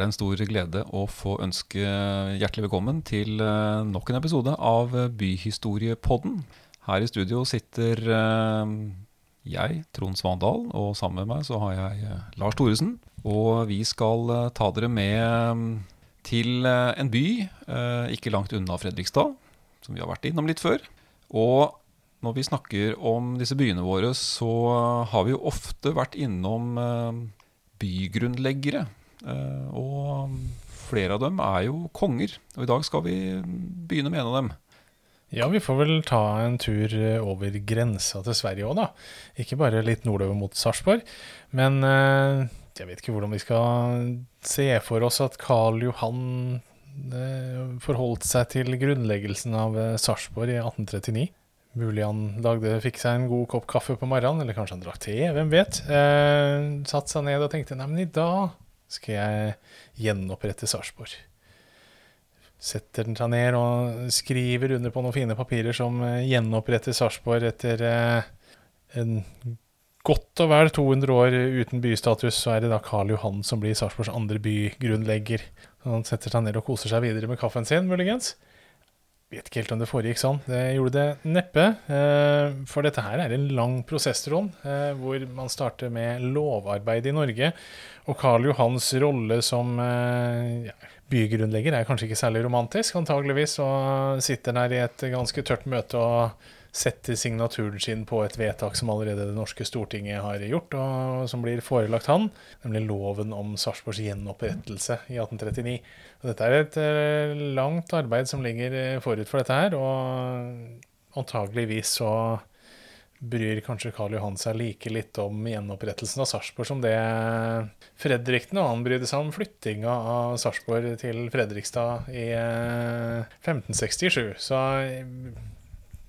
Er det en stor glede å få ønske hjertelig velkommen til eh, nok en episode av Byhistoriepodden. Her i studio sitter eh, jeg, Trond Svandal, og sammen med meg så har jeg eh, Lars Thoresen. Og vi skal ta dere med til en by ikke langt unna Fredrikstad, som vi har vært innom litt før. Og når vi snakker om disse byene våre, så har vi jo ofte vært innom bygrunnleggere. Eh, og flere av dem er jo konger. Og i dag skal vi begynne med en av dem. Ja, vi får vel ta en tur eh, over grensa til Sverige òg, da. Ikke bare litt nordover mot Sarpsborg. Men eh, jeg vet ikke hvordan vi skal se for oss at Karl Johan forholdt seg til grunnleggelsen av Sarpsborg i 1839. Mulig han lagde, fikk seg en god kopp kaffe på morgenen, eller kanskje han drakk te, hvem vet. Eh, Satte seg ned og tenkte nei, men i dag skal jeg gjenopprette Sarpsborg. Setter den seg ned og skriver under på noen fine papirer som eh, gjenoppretter Sarpsborg etter eh, en godt og vel 200 år uten bystatus, så er det da Karl Johan som blir Sarpsborgs andre bygrunnlegger. Han setter seg ned og koser seg videre med kaffen sin, muligens. Vet ikke helt om det foregikk sånn. Det gjorde det neppe. Eh, for dette her er en lang prosess, Trond, hvor man starter med lovarbeid i Norge. Og Karl Johans rolle som eh, ja, bygrunnlegger er kanskje ikke særlig romantisk, antageligvis, og sitter der i et ganske tørt møte og setter signaturen sin på et vedtak som allerede det norske Stortinget har gjort, og som blir forelagt han, nemlig loven om Sarpsborgs gjenopprettelse i 1839. Og dette er et eh, langt arbeid som ligger eh, forut for dette her, og antageligvis så bryr kanskje Karl Johan seg like litt om gjenopprettelsen av Sarpsborg som det Fredrik den annen brydde seg om flyttinga av Sarpsborg til Fredrikstad i 1567. Eh, Så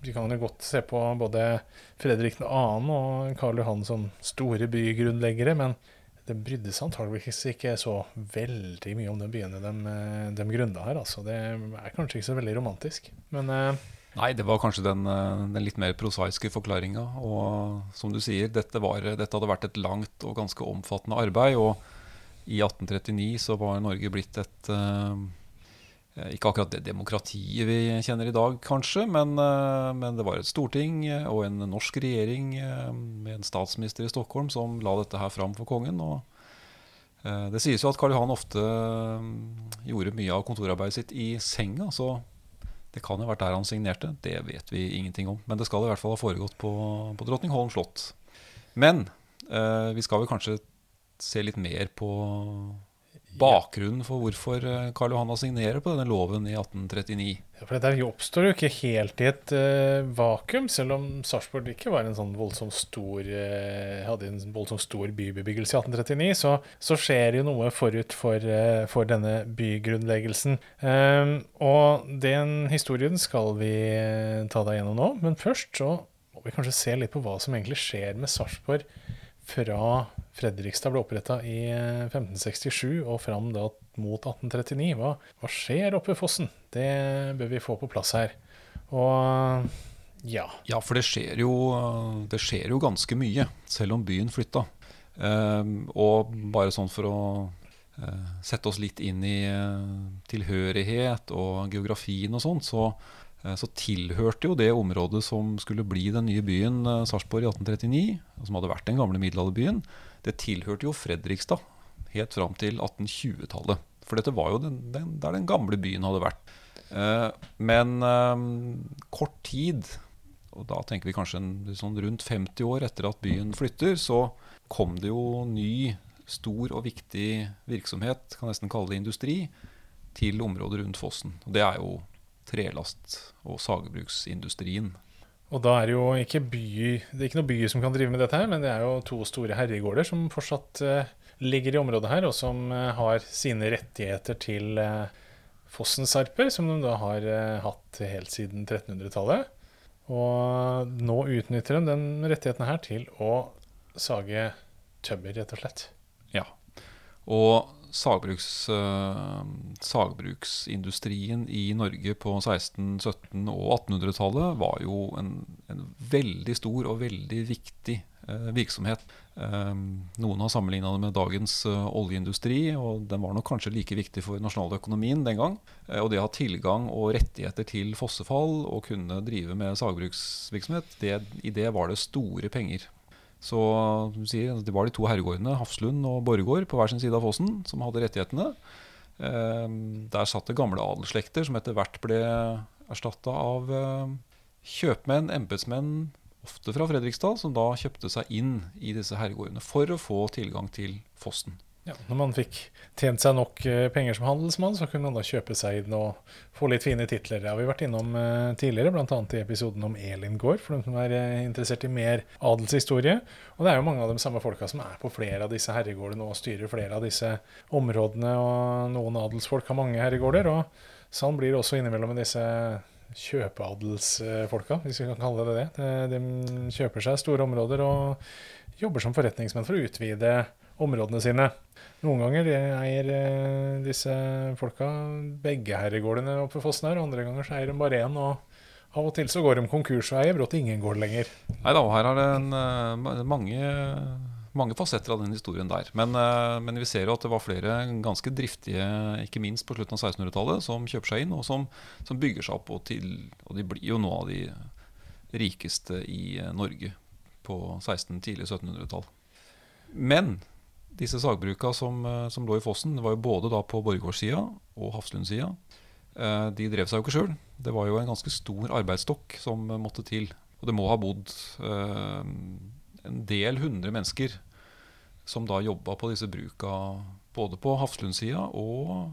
vi kan jo godt se på både Fredrik 2. og Karl Johan som store bygrunnleggere, men det brydde seg antageligvis ikke så veldig mye om de byene de, eh, de grunna her. Altså. Det er kanskje ikke så veldig romantisk. Men eh, Nei, det var kanskje den, eh, den litt mer prosaiske forklaringa. Og som du sier, dette, var, dette, hadde vært et langt og ganske omfattende arbeid. Og i 1839 så var Norge blitt et uh, Ikke akkurat det demokratiet vi kjenner i dag, kanskje, men, uh, men, det var et storting og en norsk regjering med en statsminister i Stockholm som la dette her fram for kongen. og det sies jo at Karl Johan ofte gjorde mye av kontorarbeidet sitt i senga. så det kan jo ha vært der han signerte, det vet vi ingenting om. Men det skal i hvert fall ha foregått på, på Drottningholm slott. Men eh, vi skal vel kanskje se litt mer på bakgrunnen for hvorfor eh, Karl Johan signerer på denne loven i 1839. For Dette oppstår jo ikke helt i et uh, vakuum, selv om Sarpsborg ikke var en sånn voldsomt stor uh, hadde en voldsomt stor bybebyggelse i 1839, så, så skjer jo noe forut for, uh, for denne bygrunnleggelsen. Um, og den historien skal vi ta deg gjennom nå, men først så må vi kanskje se litt på hva som egentlig skjer med Sarpsborg fra Fredrikstad ble oppretta i 1567 eh, og fram da mot 1839. Hva, hva skjer oppe ved fossen? Det bør vi få på plass her. Og ja. Ja, for det skjer jo, det skjer jo ganske mye, selv om byen flytta. Um, og bare sånn for å uh, sette oss litt inn i uh, tilhørighet og geografien og sånt, så Eh, så tilhørte jo det området som skulle bli den nye byen eh, Sarpsborg i 1839, som hadde vært den gamle middelalderbyen, det tilhørte jo Fredrikstad helt fram til 1820-tallet. For dette var jo den, den, der den gamle byen hadde vært. Eh, men kort tid, og da tenker vi kanskje sånn rundt 50 år etter at byen flytter, så kom det jo ny, stor og viktig virksomhet, kan nesten kalle det industri, til området rundt fossen. Og det er jo trelast- og sagbruksindustrien. Og da er det jo ikke by, det er ikke noe by som kan drive med dette her, men det er jo to store herregårder som fortsatt uh, ligger i området her, og som uh, har sine rettigheter til uh, Fossensarper, som de da har hatt helt siden 1300-tallet. Og nå utnytter de den rettigheten her til å sage tømmer, rett og slett. Ja. Og sagbruks, uh, sagbruksindustrien i Norge på 16-, 17- og 1800-tallet var jo en, en, veldig stor og veldig viktig eh, virksomhet. Eh, noen har sammenligna det med dagens eh, oljeindustri, og den var nok kanskje like viktig for nasjonaløkonomien den gang. Eh, og det å ha tilgang og rettigheter til fossefall og kunne drive med sagbruksvirksomhet, det, i det var det store penger. Så sier, Det var de to herregårdene, Hafslund og Borregaard, på hver sin side av fossen, som hadde rettighetene. Der satt det gamle adelsslekter som etter hvert ble erstatta av kjøpmenn, embetsmenn, ofte fra Fredrikstad, som da kjøpte seg inn i disse herregårdene for å få tilgang til fossen. Ja, når man fikk tjent seg nok eh, penger som handelsmann, så kunne man da kjøpe seg inn og få litt fine titler. Det har vi vært innom uh, tidligere, bl.a. i episoden om Elin gård, for dem som er uh, interessert i mer adelshistorie. Og det er jo mange av de samme folka som er på flere av disse herregårdene og styrer flere av disse områdene. Og noen adelsfolk har mange herregårder, og sånn blir det også innimellom med disse kjøpeadelsfolka, hvis vi kan kalle det det. De kjøper seg store områder og jobber som forretningsmenn for å utvide områdene sine. Noen ganger eier eh, disse folka begge herregårdene oppe ved fossen her, andre ganger så eier de bare én. og av og til så går de konkurs og eier brått ingen gård lenger. Nei da, her er det en, eh, mange mange fasetter av den historien der. Men, eh, men, vi ser jo at det var flere ganske driftige, ikke minst på slutten av 1600-tallet, som kjøper seg inn, og som, som bygger seg opp. Og, til, og, de blir jo noe av de rikeste i eh, Norge på 16-, tidlig 1700-tall. Men disse sagbruka som, eh, som, lå i fossen, det var jo både da på Borregaardsida og Hafslundsida. De drev seg jo ikke sjøl. Det var jo en ganske stor arbeidsstokk som måtte til. Og det må ha bodd en del hundre mennesker som da jobba på disse bruka både på Hafslundsida og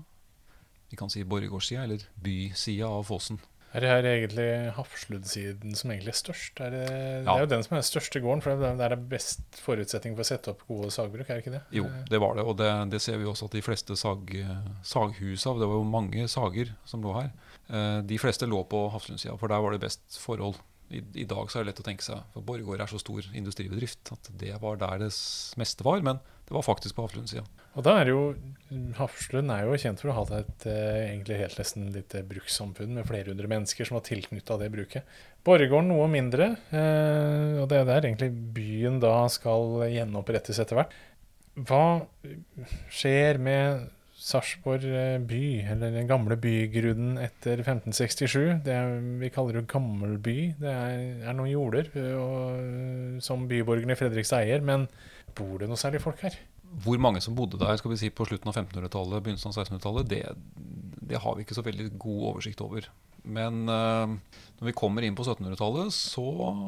vi kan si Borregaardsida, eller bysida av Fosen. Er det her egentlig Hafslundsiden som egentlig er størst? Er det, ja. det, er jo den som er den største gården, for det er det best forutsetning for å sette opp gode sagbruk, er det ikke det? Jo, det var det, og det, det ser vi også at de fleste sag, saghusa, det var jo mange sager som lå her, eh, de fleste lå på Hafslundsida, for der var det best forhold. I, I, dag så er det lett å tenke seg For Borregaard er så stor industribedrift at det var der det meste var. Men det var faktisk på Hafslund-sida. Er jo Hafslund er jo kjent for å ha et eh, egentlig helt nesten lite brukssamfunn med flere hundre mennesker som var tilknytta det bruket. Borregaard noe mindre, eh, og det er der egentlig byen da skal gjenopprettes etter hvert. Hva skjer med Sarpsborg eh, by, eller den gamle bygrunnen etter 1567. Det vi kaller det gammelby. Det er, er noen jorder eh, og, som byborgerne i Fredrikstad eier, men bor det noe særlig folk her? Hvor mange som bodde der skal vi si, på slutten av 1500-tallet, begynnelsen av 1600-tallet, det, det, har vi ikke så veldig god oversikt over. Men uh, når vi kommer inn på 1700-tallet, så,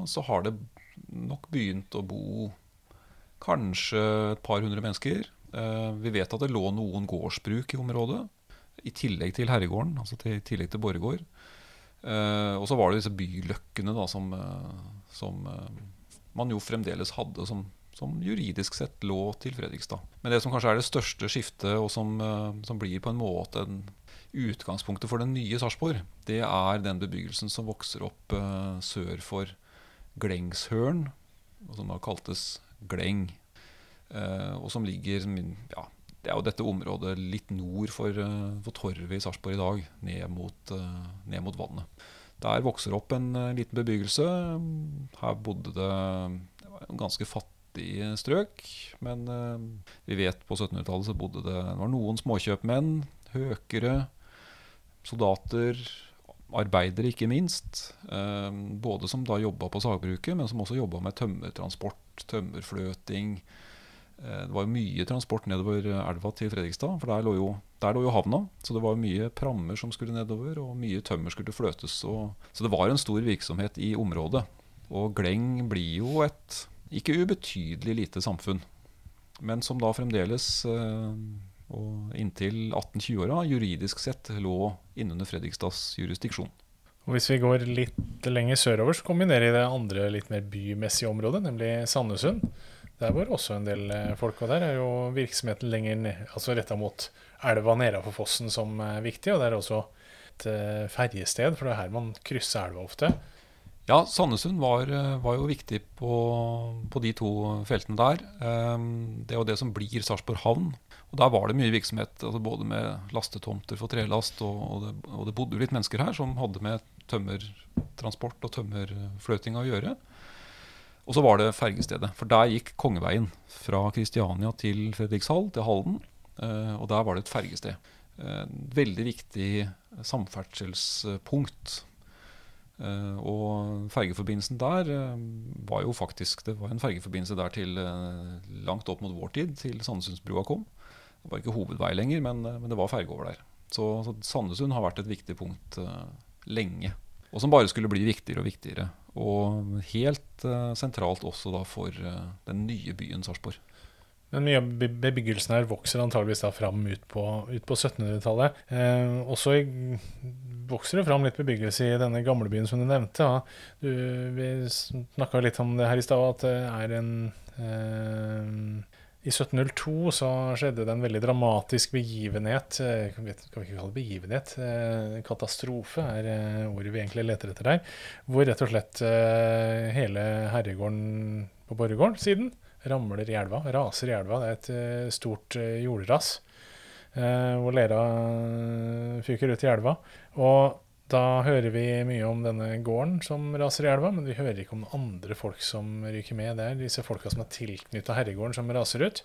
så har det nok begynt å bo kanskje et par hundre mennesker. Eh, vi vet at det lå noen gårdsbruk i området, i tillegg til herregården, altså til, i tillegg til Borregaard. Eh, og så var det disse byløkkene da, som, eh, som man jo fremdeles hadde, som, som, juridisk sett lå til Fredrikstad. Men det som kanskje er det største skiftet, og som, som blir på en måte en utgangspunktet for den nye Sarpsborg, det er den bebyggelsen som vokser opp sør for Glengshøren, og som da kaltes Gleng. Eh, og som ligger ja, Det er jo dette området litt nord for, eh, for Torvet i Sarpsborg i dag, ned mot, eh, ned mot, vannet. Der vokser opp en liten bebyggelse. Her bodde det, en ganske fattig strøk. Men vi vet på 1700-tallet så bodde det, det var noen småkjøpmenn, høkere, soldater, arbeidere ikke minst. både som da jobba på sagbruket, men som også jobba med tømmertransport, tømmerfløting det var mye transport nedover elva til Fredrikstad, for der lå, jo, der lå jo havna. Så det var mye prammer som skulle nedover, og mye tømmer skulle fløtes. Og, så det var en stor virksomhet i området. Og Gleng blir jo et ikke ubetydelig lite samfunn, men som da fremdeles, eh, og inntil 1820-åra, juridisk sett lå innunder Fredrikstads jurisdiksjon. Og Hvis vi går litt lenger sørover, så kommer vi ned i det andre litt mer bymessige området, nemlig Sandnessund. Der var også en del eh, folk, og der er jo virksomheten lenger ned, altså retta mot elva nedafor fossen som er viktig. Og det er også et uh, ferjested, for det er her man krysser elva ofte. Ja, Sandnessund var, eh, var, jo viktig på, på, de to feltene der. Um, det er jo det som blir Sarpsborg havn. Og Der var det mye virksomhet, altså både med lastetomter for trelast, og, og, det, og det bodde jo litt mennesker her som hadde med tømmertransport og tømmerfløting å gjøre. Og så var det fergestedet. For der gikk Kongeveien fra Kristiania til Fredrikshall, til Halden. Eh, og der var det et fergested. Et veldig viktig samferdselspunkt. Eh, og fergeforbindelsen der var jo faktisk Det var en fergeforbindelse der til langt opp mot vår tid, til Sandnesundsbrua kom. Det var ikke hovedvei lenger, men, men det var ferge over der. Så, så Sandesund har vært et viktig punkt lenge. Og som bare skulle bli viktigere og viktigere. Og helt uh, sentralt også da for uh, den nye byen Sarpsborg. Den nye bebyggelsen her vokser antageligvis da fram ut på, på 1700-tallet. Eh, også i, vokser det fram litt bebyggelse i denne gamlebyen som du nevnte. Ja. Du, vi snakka litt om det her i stad, at det er en eh, i 1702 så skjedde det en veldig dramatisk begivenhet. Eh, kan vi ikke kalle det begivenhet? Eh, katastrofe er eh, ordet vi egentlig leter etter der. Hvor rett og slett hele herregården på Borregaard-siden ramler i elva. Raser i elva. Det er et stort jordras hvor lera fyker ut i elva. Og da hører vi mye om denne gården som raser i elva, men vi hører ikke om andre folk som ryker med. Det er disse folka som er tilknytta herregården, som raser ut.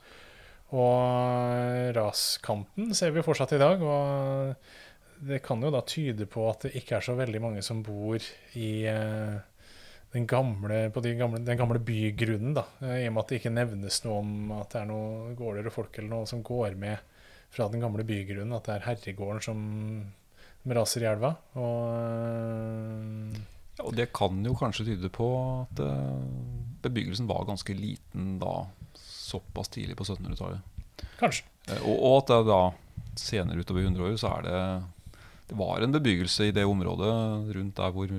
Og raskanten ser vi fortsatt i dag. Og det kan jo da tyde på at det ikke er så veldig mange som bor i eh, den gamle, på de gamle, den gamle bygrunnen, da. I og med at det ikke nevnes noe om at det er noen gårder og folk eller noe som går med fra den gamle bygrunnen. At det er herregården som med raser i elva. Og, ja, og det kan jo kanskje tyde på at uh, bebyggelsen var ganske liten da, såpass tidlig på 1700-tallet. Kanskje. Uh, og, og, at det da senere utover 100 år så er det Det var en bebyggelse i det området rundt der hvor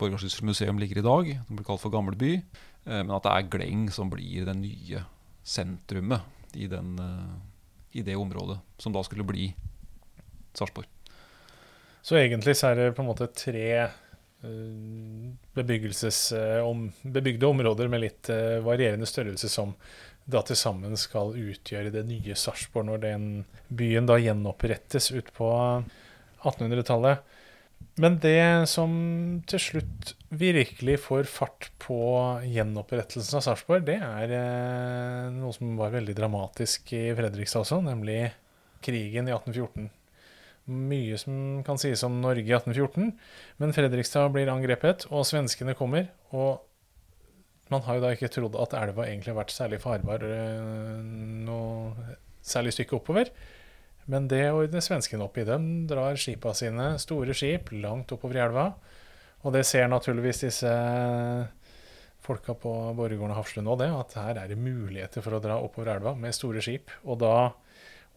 Borgarsyssel museum ligger i dag. Den blir kalt for Gamleby. Men at det er Gleng som blir det nye sentrumet i, den, i det området, som da skulle bli Sarpsborg. Så egentlig så er det på en måte tre uh, om, bebygde områder med litt uh, varierende størrelse som da til sammen skal utgjøre det nye Sarpsborg når den byen da gjenopprettes utpå 1800-tallet. Men det som til slutt virkelig får fart på gjenopprettelsen av Sarpsborg, det er eh, noe som var veldig dramatisk i Fredrikstad også, nemlig krigen i 1814 mye som kan sies om Norge i 1814. Men Fredrikstad blir angrepet, og svenskene kommer. Og man har jo da ikke trodd at elva egentlig har vært særlig farbar eh, noe særlig stykke oppover. Men det ordner svenskene opp i. Dem drar skipa sine, store skip, langt oppover i elva. Og det ser naturligvis disse folka på Borregaarden og Hafslund òg, det. At her er det muligheter for å dra oppover elva med store skip. Og da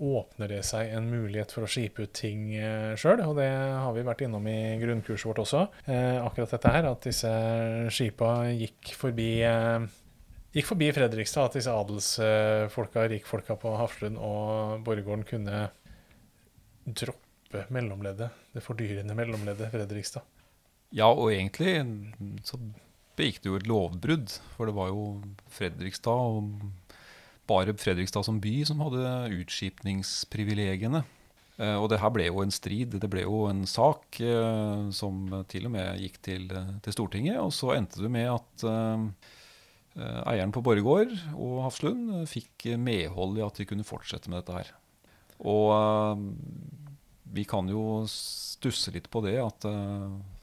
åpner det seg en mulighet for å skipe ut ting eh, sjøl. Og det har vi vært innom i grunnkurset vårt også. Eh, akkurat dette her, at disse skipa gikk forbi eh, gikk forbi Fredrikstad, at disse adelsfolka, rikfolka på Hafslund og Borregaarden kunne droppe mellomleddet, det fordyrende mellomleddet Fredrikstad. Ja, og egentlig så begikk det jo et lovbrudd, for det var jo Fredrikstad og bare Fredrikstad som by som hadde utskipningsprivilegiene. Eh, og det her ble jo en strid. Det ble jo en sak eh, som til og med gikk til, til Stortinget. Og så endte det med at uh, eieren på Borregaard og Hafslund fikk medhold i at de kunne fortsette med dette her. Og vi kan jo stusse litt på det at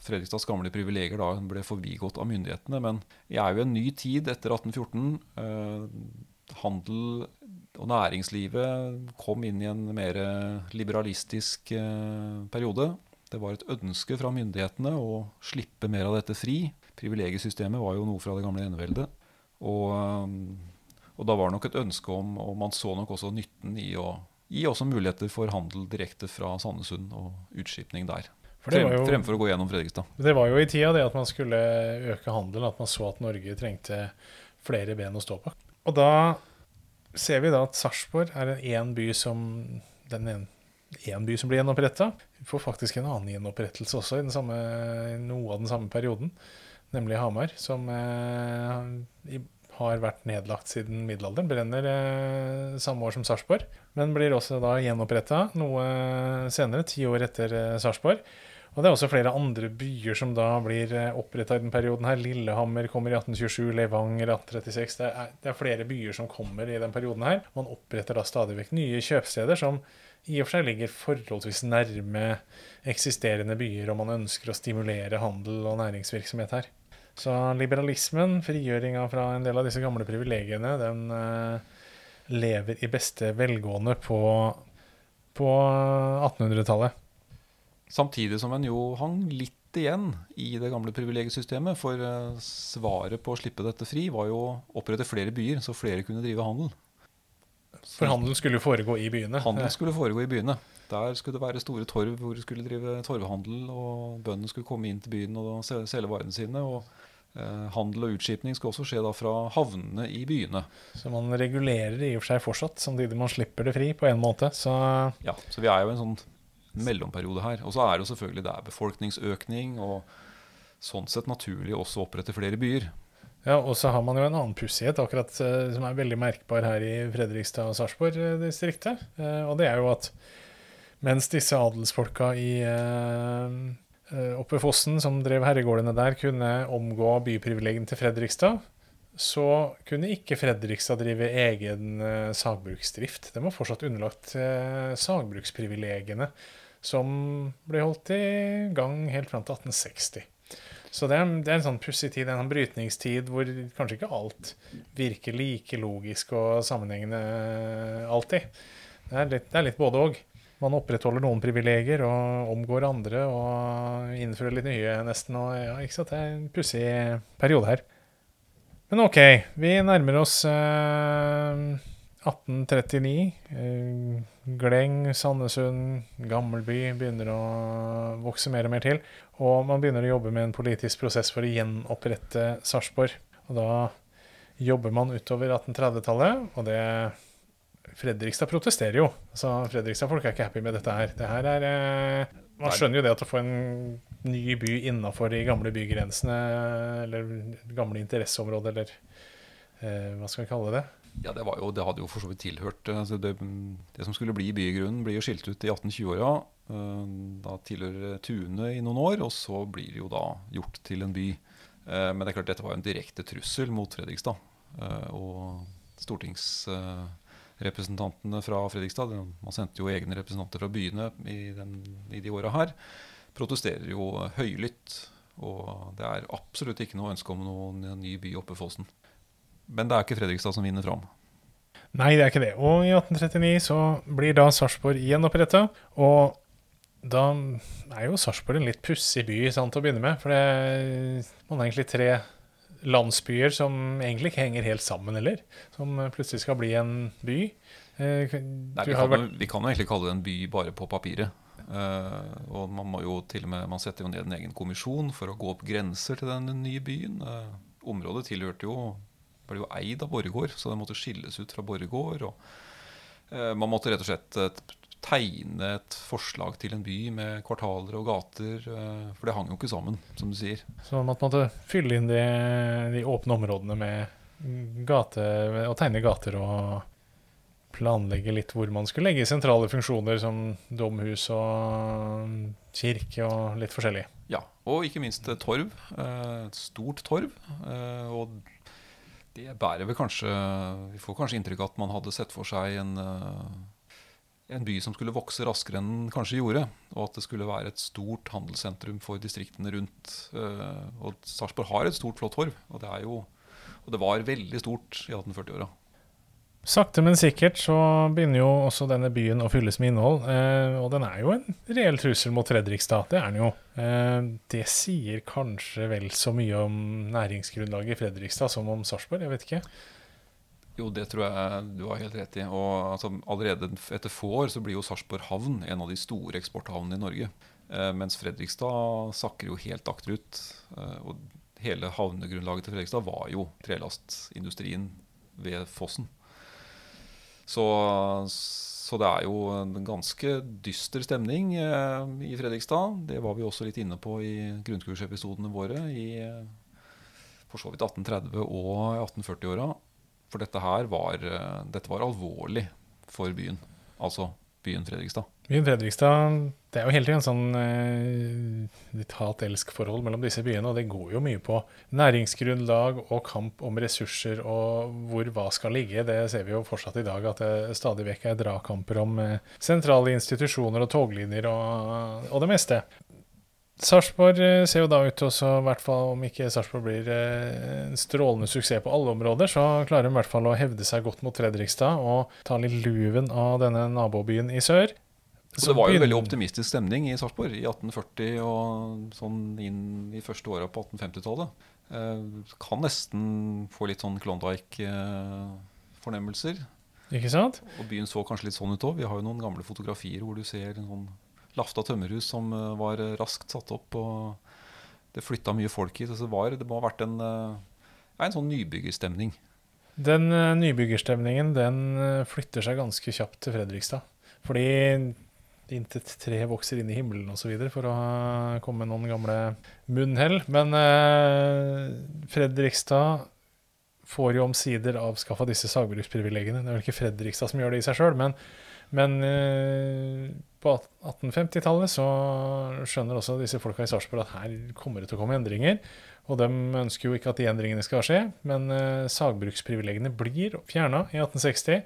Fredrikstads gamle privilegier da ble forbigått av myndighetene. Men vi er jo en ny tid etter 1814 handel og næringslivet kom inn i en mer liberalistisk eh, periode. Det var et ønske fra myndighetene å slippe mer av dette fri. Privilegiesystemet var jo noe fra det gamle eneveldet. Og, eh, og, da var det nok et ønske om, og man så nok også nytten i å gi også muligheter for handel direkte fra Sandnessund og utskipning der. Frem, jo, fremfor å gå gjennom Fredrikstad. Det var jo i tida det at man skulle øke handelen, at man så at Norge trengte flere ben å stå på. Og da ser vi da at Sarpsborg er en by som den en, en by som blir gjenoppretta. Vi får faktisk en annen gjenopprettelse også i, samme, noe av den samme perioden, nemlig Hamar, som eh, har vært nedlagt siden middelalderen. Brenner eh, samme år som Sarpsborg, men blir også da gjenoppretta noe senere, ti år etter eh, Sarpsborg. Og det er også flere andre byer som da blir oppretta i den perioden her. Lillehammer kommer i 1827, Levanger 1836. Det er, det er, flere byer som kommer i den perioden her. Man oppretter da stadig vekk nye kjøpsteder som i og for seg ligger forholdsvis nærme eksisterende byer, og man ønsker å stimulere handel og næringsvirksomhet her. Så liberalismen, frigjøringa fra en del av disse gamle privilegiene, den eh, lever i beste velgående på, på 1800-tallet. Samtidig som en jo hang litt igjen i det gamle privilegiesystemet. For eh, svaret på å slippe dette fri var jo å opprette flere byer, så flere kunne drive handel. For handelen skulle jo foregå i byene? Handelen skulle foregå i byene. Der skulle det være store torv hvor du skulle drive torvhandel, og bøndene skulle komme inn til byen og selge varene sine. og eh, Handel og utskipning skal også skje da fra havnene i byene. Så man regulerer i og for seg fortsatt, samtidig man slipper det fri på en måte. Så ja, så vi er jo en sånn mellomperiode her. Og så er det jo selvfølgelig det er befolkningsøkning, og sånn sett naturlig også opprette flere byer. Ja, og så har man jo en annen pussighet akkurat uh, som er veldig merkbar her i Fredrikstad og Sarpsborg-distriktet. Uh, og det er jo at mens disse adelsfolka i oppe i Fossen, som drev herregårdene der, kunne omgå byprivilegien til Fredrikstad, så kunne ikke Fredrikstad drive egen sagbruksdrift. Den var fortsatt underlagt sagbruksprivilegiene som ble holdt i gang helt fram til 1860. Så det er, det er en sånn pussig tid, en sånn brytningstid hvor kanskje ikke alt virker like logisk og sammenhengende alltid. Det er litt, det er litt både òg. Man opprettholder noen privilegier og omgår andre og innfører litt nye, nesten. Og, ja, ikke sant? Det er en pussig periode her. Men OK, vi nærmer oss eh, 1839. Eh, Gleng, Sandesund, Gammelby begynner å vokse mer og mer til. Og man begynner å jobbe med en politisk prosess for å gjenopprette Sarpsborg. Og da jobber man utover 1830-tallet, og det Fredrikstad protesterer jo. Så Fredrikstad-folk er ikke happy med dette her. Det her er eh, Man skjønner jo det at å få en ny by innafor de gamle bygrensene, eller gamle interesseområder, eller hva skal vi kalle det? Ja, det, jo, det, hadde jo for så vidt tilhørt altså det, det, som skulle bli bygrunnen, blir jo skilt ut i 1820-åra. Eh, da tilhører Tune i noen år, og så blir det jo da gjort til en by. Eh, men det er klart dette var jo en direkte trussel mot Fredrikstad. Og stortingsrepresentantene fra Fredrikstad, man sendte jo egne representanter fra byene i, den, i de åra her, protesterer jo høylytt. Og det er absolutt ikke noe ønske om noen ny by oppe i Fossen. Men det er ikke Fredrikstad som vinner fram. Nei, det er ikke det. Og i 1839 så blir da Sarpsborg gjenoppretta. Og da er jo Sarpsborg en litt pussig by sant, å begynne med. For det, man har egentlig tre landsbyer som egentlig ikke henger helt sammen heller. Som plutselig skal bli en by. Eh, Nei, vi, kan, vært... vi kan jo egentlig kalle det en by bare på papiret. Uh, og man må jo til og med, man setter jo ned en egen kommisjon for å gå opp grenser til den nye byen. Uh, området tilhørte jo ble jo eid av Borregaard, så det måtte skilles ut fra Borregaard. eh, man måtte rett og slett eh, tegne et forslag til en by med kvartaler og gater. Eh, for det hang jo ikke sammen, som du sier. Så man måtte fylle inn de, de åpne områdene med gate, og tegne gater og planlegge litt hvor man skulle legge sentrale funksjoner som domhus og kirke og litt forskjellig. Ja, og ikke minst torv. Eh, et stort torv. Og det bærer vel kanskje Vi får kanskje inntrykk av at man hadde sett for seg en, eh, en by som skulle vokse raskere enn den kanskje gjorde. Og at det skulle være et stort handelssentrum for distriktene rundt. Eh, og Sarpsborg har et stort, flott torv. Og det, jo, og det var veldig stort i 1840-åra. Sakte, men sikkert så begynner jo også denne byen å fylles med innhold. Eh, og den er jo en reell trussel mot Fredrikstad. Det er den jo. Eh, det sier kanskje vel så mye om næringsgrunnlaget i Fredrikstad som om Sarpsborg? Jeg vet ikke. Jo, det tror jeg du har helt rett i. Og altså, allerede etter få år så blir jo Sarpsborg havn en av de store eksporthavnene i Norge. Eh, mens Fredrikstad sakker jo helt akterut. Eh, og hele havnegrunnlaget til Fredrikstad var jo trelastindustrien ved Fossen. Så, så, det er jo en ganske dyster stemning eh, i Fredrikstad. Det var vi også litt inne på i grunnkursepisodene våre i for så vidt 1830- og 1840-åra. For dette her var, eh, dette var alvorlig for byen. Altså byen Fredrikstad. Byen Fredrikstad det er jo hele tiden en sånn eh, litt hat-elsk-forhold mellom disse byene, og det går jo mye på næringsgrunnlag og kamp om ressurser og hvor hva skal ligge. Det ser vi jo fortsatt i dag, at det stadig vekk er dragkamper om eh, sentrale institusjoner og toglinjer og, og det meste. Sarpsborg eh, ser jo da ut til å, i hvert fall om ikke Sarpsborg blir eh, en strålende suksess på alle områder, så klarer de i hvert fall å hevde seg godt mot Fredrikstad og ta litt luven av denne nabobyen i sør. Og det var jo veldig optimistisk stemning i Sarpsborg i 1840 og sånn inn i første åra på 1850-tallet. Eh, kan nesten få litt sånn Klondyke-fornemmelser. Ikke sant? Og byen så kanskje litt sånn ut òg. Vi har jo noen gamle fotografier hvor du ser en sånn lafta tømmerhus som eh, var raskt satt opp. og Det flytta mye folk hit. Så det, var, det må ha vært en, eh, en sånn nybyggerstemning. Den nybyggerstemningen den flytter seg ganske kjapt til Fredrikstad. Fordi intet tre vokser inn i himmelen osv. for å komme med noen gamle munnhell. Men eh, Fredrikstad får jo omsider avskaffa disse sagbruksprivilegiene. Det er vel ikke Fredrikstad som gjør det i seg sjøl, men, men eh, på 1850-tallet så skjønner også disse folka i Sarpsborg at her kommer det til å komme endringer. Og de ønsker jo ikke at de endringene skal skje, men eh, sagbruksprivilegiene blir fjerna i 1860.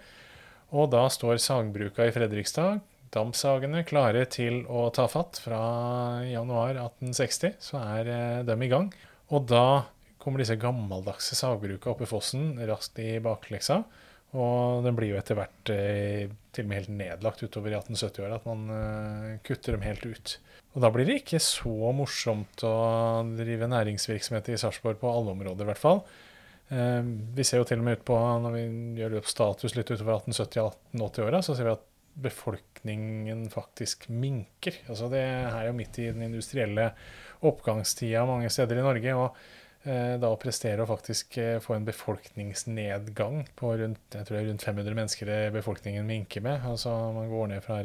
Og da står sagbruka i Fredrikstad dampsagene klare til å ta fatt. Fra januar 1860 så er eh, de i gang. Og da kommer disse gammeldagse sagbruka oppe i fossen raskt i bakleksa. Og den blir jo etter hvert eh, til og med helt nedlagt utover i 1870-åra, at man eh, kutter dem helt ut. Og da blir det ikke så morsomt å drive næringsvirksomhet i Sarpsborg på alle områder, i hvert fall. Vi ser jo til og med ut på, når vi gjør opp status litt utover 1870-1880-åra, så ser vi at befolkningen faktisk minker. Altså det er jo midt i den industrielle oppgangstida mange steder i Norge. og eh, da å prestere å faktisk eh, få en befolkningsnedgang på rundt, jeg tror det er rundt 500 mennesker befolkningen minker med. Altså Man går ned fra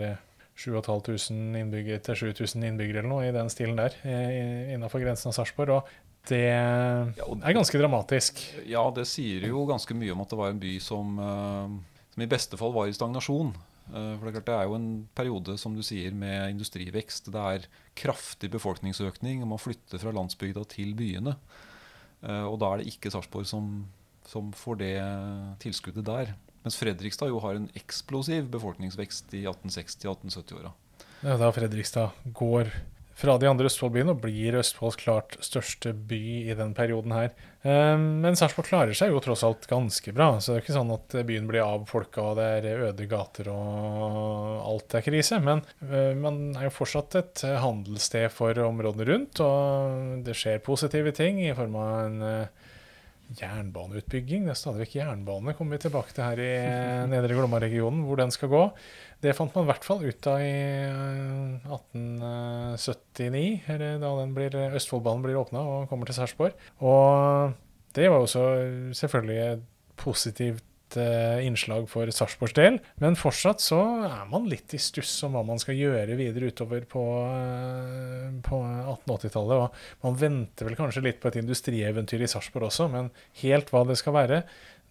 7500 innbyggere til 7000 innbyggere eller noe i den stilen der, eh, innafor grensen av Sarpsborg. Og det er ganske dramatisk. Ja, det sier jo ganske mye om at det var en by som, som i beste fall var i stagnasjon. Eh, for det er, klart, det er jo en periode som du sier, med industrivekst. Det er kraftig befolkningsøkning. Man flytter fra landsbygda til byene. Eh, og da er det ikke Sarpsborg som, som, får det tilskuddet der. Mens Fredrikstad jo har en eksplosiv befolkningsvekst i 1860-1870-åra. Ja, da Fredrikstad går fra de andre Østfold-byene og blir Østfolds klart største by i den perioden her. Ehm, men Sarpsborg klarer seg jo tross alt ganske bra. Så det er ikke sånn at byen blir avfolka og det er øde gater og alt er krise. Men eh, man er jo fortsatt et handelssted for områdene rundt, og det skjer positive ting i form av en eh, jernbaneutbygging. Det er stadig vekk jernbane kommer vi tilbake til her i eh, Nedre Glomma-regionen, hvor den skal gå. Det fant man i hvert fall ut av i 1879, eh, eller da blir, Østfoldbanen blir åpna og kommer til Sarpsborg. Og det var også selvfølgelig et positivt eh, innslag for Sarpsborgs del. Men fortsatt så er man litt i stuss om hva man skal gjøre videre utover på, eh, på 1880-tallet. Og man venter vel kanskje litt på et industrieventyr i Sarpsborg også, men helt hva det skal være,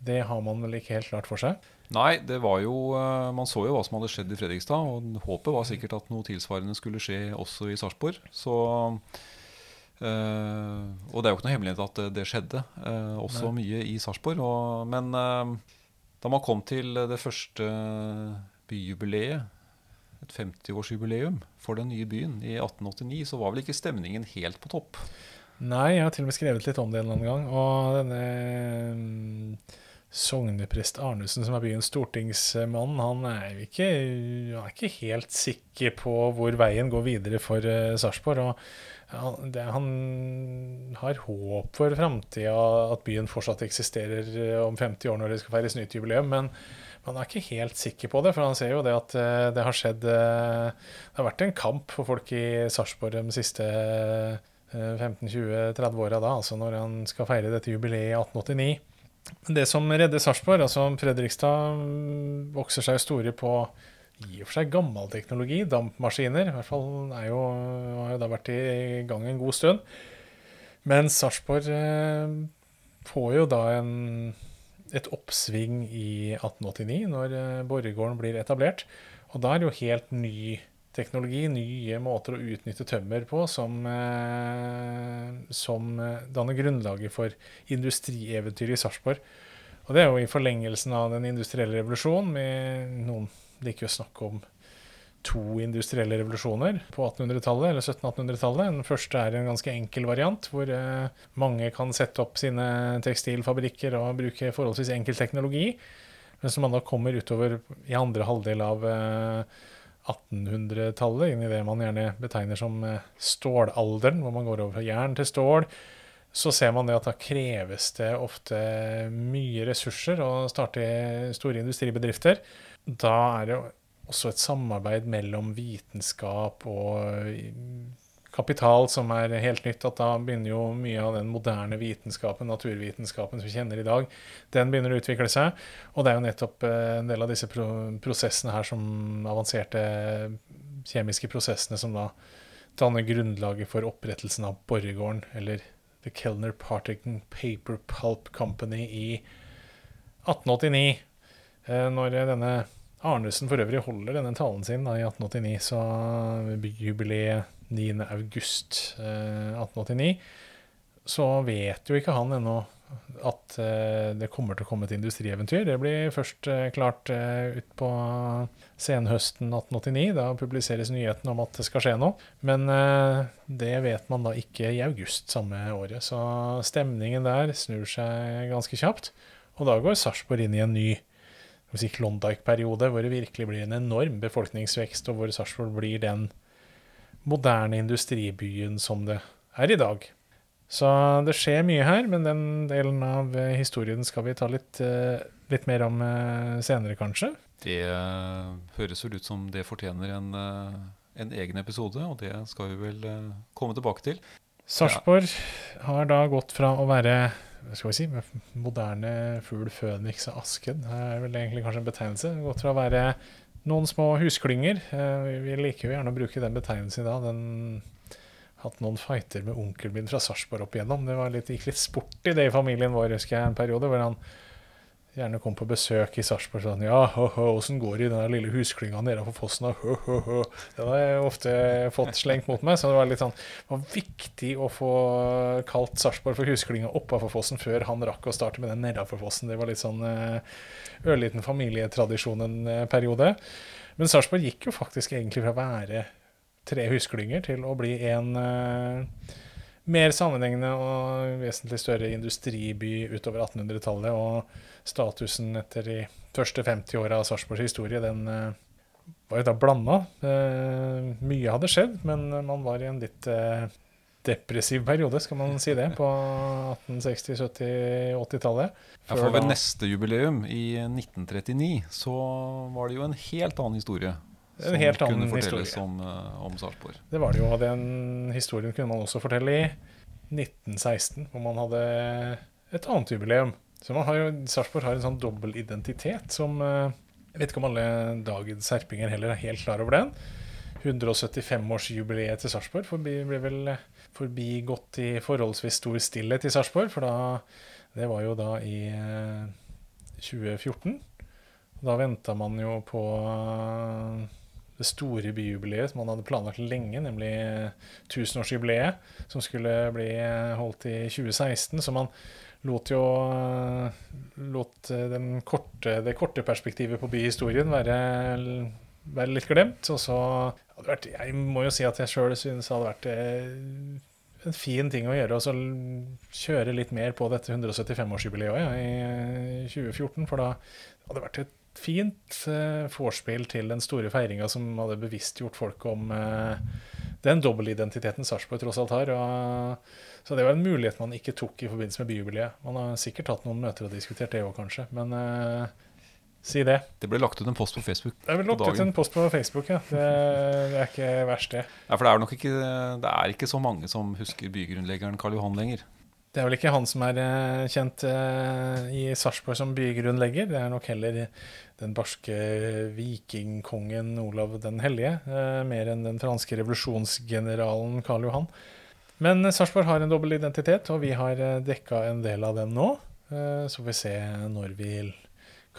det har man vel ikke helt klart for seg. Nei, det var jo eh, Man så jo hva som hadde skjedd i Fredrikstad. Og håpet var sikkert at noe tilsvarende skulle skje også i Sarpsborg. Så øh, Og det er jo ikke noe hemmelighet at det, det skjedde øh, også Nei. mye i Sarpsborg. Men øh, da man kom til det første byjubileet, et 50-årsjubileum for den nye byen i 1889, så var vel ikke stemningen helt på topp? Nei, jeg har til og med skrevet litt om det en annen gang. Og denne sogneprest Arnesen, som er byens stortingsmann, han er ikke, han er ikke helt sikker på hvor veien går videre for uh, Sarpsborg. Han, han har håp for framtida, at byen fortsatt eksisterer uh, om 50 år når det skal feires nytt jubileum. Men han er ikke helt sikker på det, for han ser jo det at uh, det har skjedd Det har vært en kamp for folk i Sarpsborg de siste 15-20-30 åra da, altså når han skal feire dette jubileet i 1889. Det som redder Sarpsborg, altså Fredrikstad mm, vokser seg store på i og for seg gammel teknologi, dampmaskiner. I hvert fall er jo, har jo da vært i gang en god stund. Men Sarpsborg eh, får jo da en, et oppsving i 1889, når eh, Borregaarden blir etablert. Og da er det jo helt ny teknologi, nye måter å utnytte tømmer på, som, som danner grunnlaget for industrieventyret i Sarpsborg. Og det er jo i forlengelsen av den industrielle revolusjonen. Med noen liker å snakke om to industrielle revolusjoner på 1800-tallet, eller 1700-1800-tallet. Den første er en ganske enkel variant, hvor eh, mange kan sette opp sine tekstilfabrikker og bruke forholdsvis enkel teknologi. Men som man da kommer utover i andre halvdel av eh, 1800-tallet, inn i det man gjerne betegner som eh, stålalderen, hvor man går over fra jern til stål. Så ser man det at da kreves det ofte mye ressurser å starte store industribedrifter. Da er det også et samarbeid mellom vitenskap og kapital som er helt nytt. At da begynner jo mye av den moderne vitenskapen, naturvitenskapen som vi kjenner i dag, den begynner å utvikle seg. Og det er jo nettopp eh, en del av disse prosessene her som avanserte kjemiske prosessene som da danner grunnlaget for opprettelsen av Borregaarden, eller The Kelner Partington Paper Pulp Company i 1889. Eh, når denne Arnesen for øvrig holder denne talen sin da, i 1889, så jubileet 9. august eh, 1889, så vet jo ikke han ennå at eh, det kommer til å komme et industrieventyr. Det blir først eh, klart utpå senhøsten 1889. Da publiseres nyheten om at det skal skje noe. Men det vet man da ikke i august samme året. Så stemningen der snur seg ganske kjapt. Og da går Sarpsborg inn i en ny si Klondyke-periode, hvor det virkelig blir en enorm befolkningsvekst, og hvor Sarpsborg blir den moderne industribyen som det er i dag. Så det skjer mye her, men den delen av eh, historien skal vi ta litt, eh, litt mer om eh, senere, kanskje. Det høres vel ut som det fortjener en, en egen episode, og det skal vi vel komme tilbake til. Sarpsborg ja. har da gått fra å være skal vi si, moderne fugl føniks og asken. Det er vel egentlig kanskje en betegnelse. Gått fra å være noen små husklynger. Eh, vi liker jo gjerne å bruke den betegnelsen i dag. Den hatt noen fighter med onkelen min fra Sarpsborg opp igjennom. Det var litt, gikk litt sport i det i familien vår, husker jeg, en periode. hvor han gjerne kom på besøk i Sarpsborg sånn Ja, åssen går det i den lille husklynga på fossen? Hå, hå, hå. Det har jeg ofte fått slengt mot meg. Så det var litt sånn det var viktig å få kalt Sarpsborg for husklynga oppafor fossen før han rakk å starte med den nedafor fossen. Det var litt sånn eh, ørliten familietradisjon en eh, periode. Men Sarpsborg gikk jo faktisk egentlig fra å være tre husklynger til å bli en uh, mer sammenhengende og vesentlig større industriby utover 1800-tallet. Og statusen etter de første 50 åra av Sarpsborgs historie, den uh, var jo da blanda. Uh, mye hadde skjedd, men man var i en litt uh, depressiv periode, skal man si det, på 1860-, 70-, 80-tallet. Ja, for ved neste jubileum, i 1939, så var det jo en helt annen historie en helt annen kunne fortelles historie. om, uh, om Sarpsborg. Det var det jo, den historien kunne man også fortelle i 1916, hvor man hadde et annet jubileum. Så man har jo, Sarpsborg har en sånn dobbel identitet som uh, Jeg vet ikke om alle dagens serpinger heller er helt klar over den. 175-årsjubileet til Sarpsborg ble vel forbigått i forholdsvis stor stillhet i Sarpsborg, for da Det var jo da i uh, 2014. Da venta man jo på det store byjubileet som man hadde planlagt lenge, nemlig tusenårsjubileet, som skulle bli holdt i 2016. Så man lot jo lot korte, det korte perspektivet på byhistorien være, være litt glemt. Og så hadde vært Jeg må jo si at jeg sjøl synes det hadde vært eh, en fin ting å gjøre å kjøre litt mer på dette 175-årsjubileet ja, i 2014. For da hadde det vært et fint uh, vorspiel til den store feiringa som hadde bevisstgjort folk om uh, den dobbeltidentiteten Sarpsborg tross alt har. Og, så det var en mulighet man ikke tok i forbindelse med byjubileet. Man har sikkert hatt noen møter og diskutert det òg, kanskje. Men uh, si det. Det ble lagt ut en post på Facebook. Det ble lagt ut en post på Facebook, ja. Det, det er ikke verst, det. Ja, for det er nok ikke, det er ikke så mange som husker bygrunnleggeren Karl Johan lenger. Det er vel ikke han som er kjent i Sarpsborg som bygrunnlegger. Det er nok heller den barske vikingkongen Olav den hellige, eh, mer enn den franske revolusjonsgeneralen Karl Johan. Men Sarpsborg har en dobbel identitet, og vi har eh, dekka en del av den nå. Eh, så får vi se når vi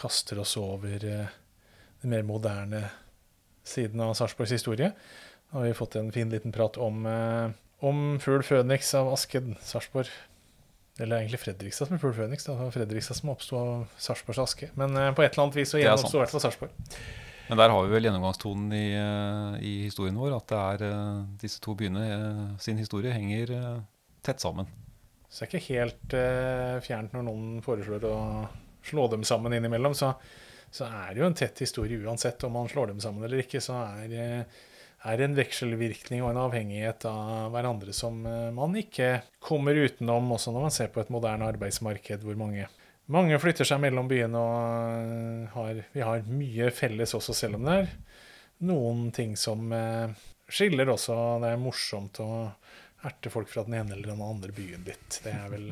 kaster oss over den mer moderne siden av Sarpsborgs historie. Da har vi fått en fin liten prat om, eh, om fugl Føniks av Asken, Sarpsborg. Eller egentlig Fredrikstad som er fugl Føniks. Det var Fredrikstad som oppsto av Sarpsborgs aske. Men eh, på et eller annet vis så gjenoppsto i hvert fall Sarpsborg. Men der har vi vel gjennomgangstonen i, eh, i historien vår, at det er eh, disse to byene sin historie henger tett sammen. Så det er ikke helt eh, fjernt når noen foreslår å slå dem sammen innimellom. Så, så er det jo en tett historie uansett om man slår dem sammen eller ikke. Så er, eh, er en vekselvirkning og en avhengighet av hverandre som eh, man ikke kommer utenom, også når man ser på et moderne arbeidsmarked hvor mange, mange flytter seg mellom byene. Og eh, har, vi har mye felles også, selv om det er noen ting som eh, skiller også. Det er morsomt å erte folk fra den ene eller den andre byen litt. Det er vel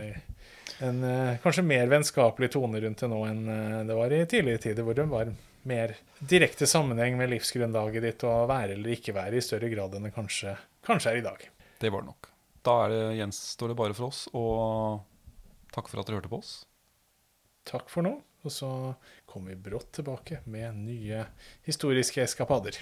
en kanskje mer vennskapelig tone rundt det nå enn det var i tidligere tider, hvor det var mer direkte sammenheng med livsgrunnlaget ditt og være eller ikke være i større grad enn det kanskje, kanskje er i dag. Det var det nok. Da er det, gjenstår det bare for oss å takke for at dere hørte på oss. Takk for nå, og så kommer vi brått tilbake med nye historiske eskapader.